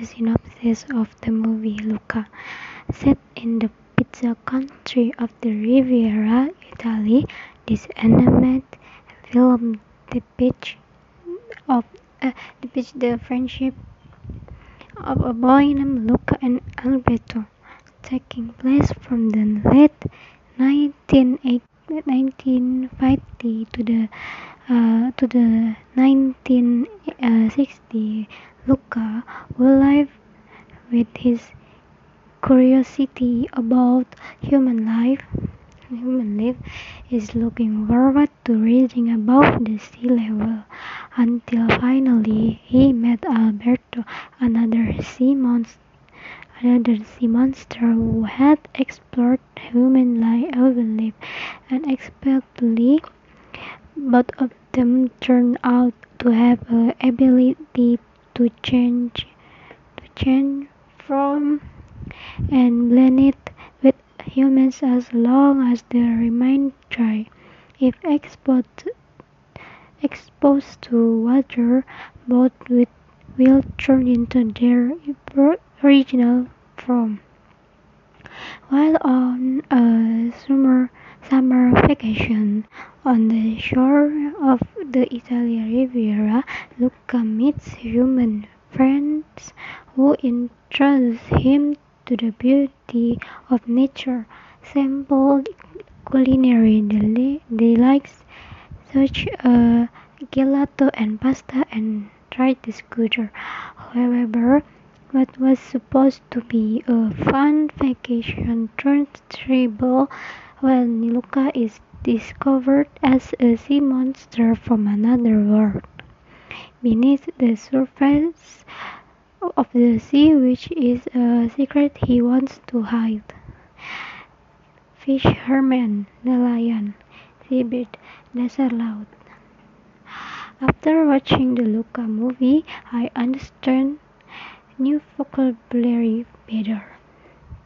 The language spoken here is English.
the synopsis of the movie Luca. Set in the pizza country of the Riviera, Italy, this animated film depicts of uh, depicts the friendship of a boy named Luca and Alberto, taking place from the late 1950 to the uh, to the 1960. Luca, who lived with his curiosity about human life, human life, is looking forward to reaching above the sea level until finally he met Alberto, another sea monster. Another sea monster who had explored human life, human life unexpectedly. Both of them turned out to have the ability to change, to change from and blend it with humans as long as they remain dry. If exposed, exposed to water, both will turn into their original form. While on a summer summer vacation on the shore of the Italian Riviera, Luca meets human friends who introduce him to the beauty of nature, sample culinary delights such as gelato and pasta and tried the scooter. However, what was supposed to be a fun vacation turns terrible when Luca is discovered as a sea monster from another world. Beneath the surface of the sea, which is a secret he wants to hide. Fisherman, the nelayan, seabird, desert laut. After watching the Luca movie, I understand new vocabulary better.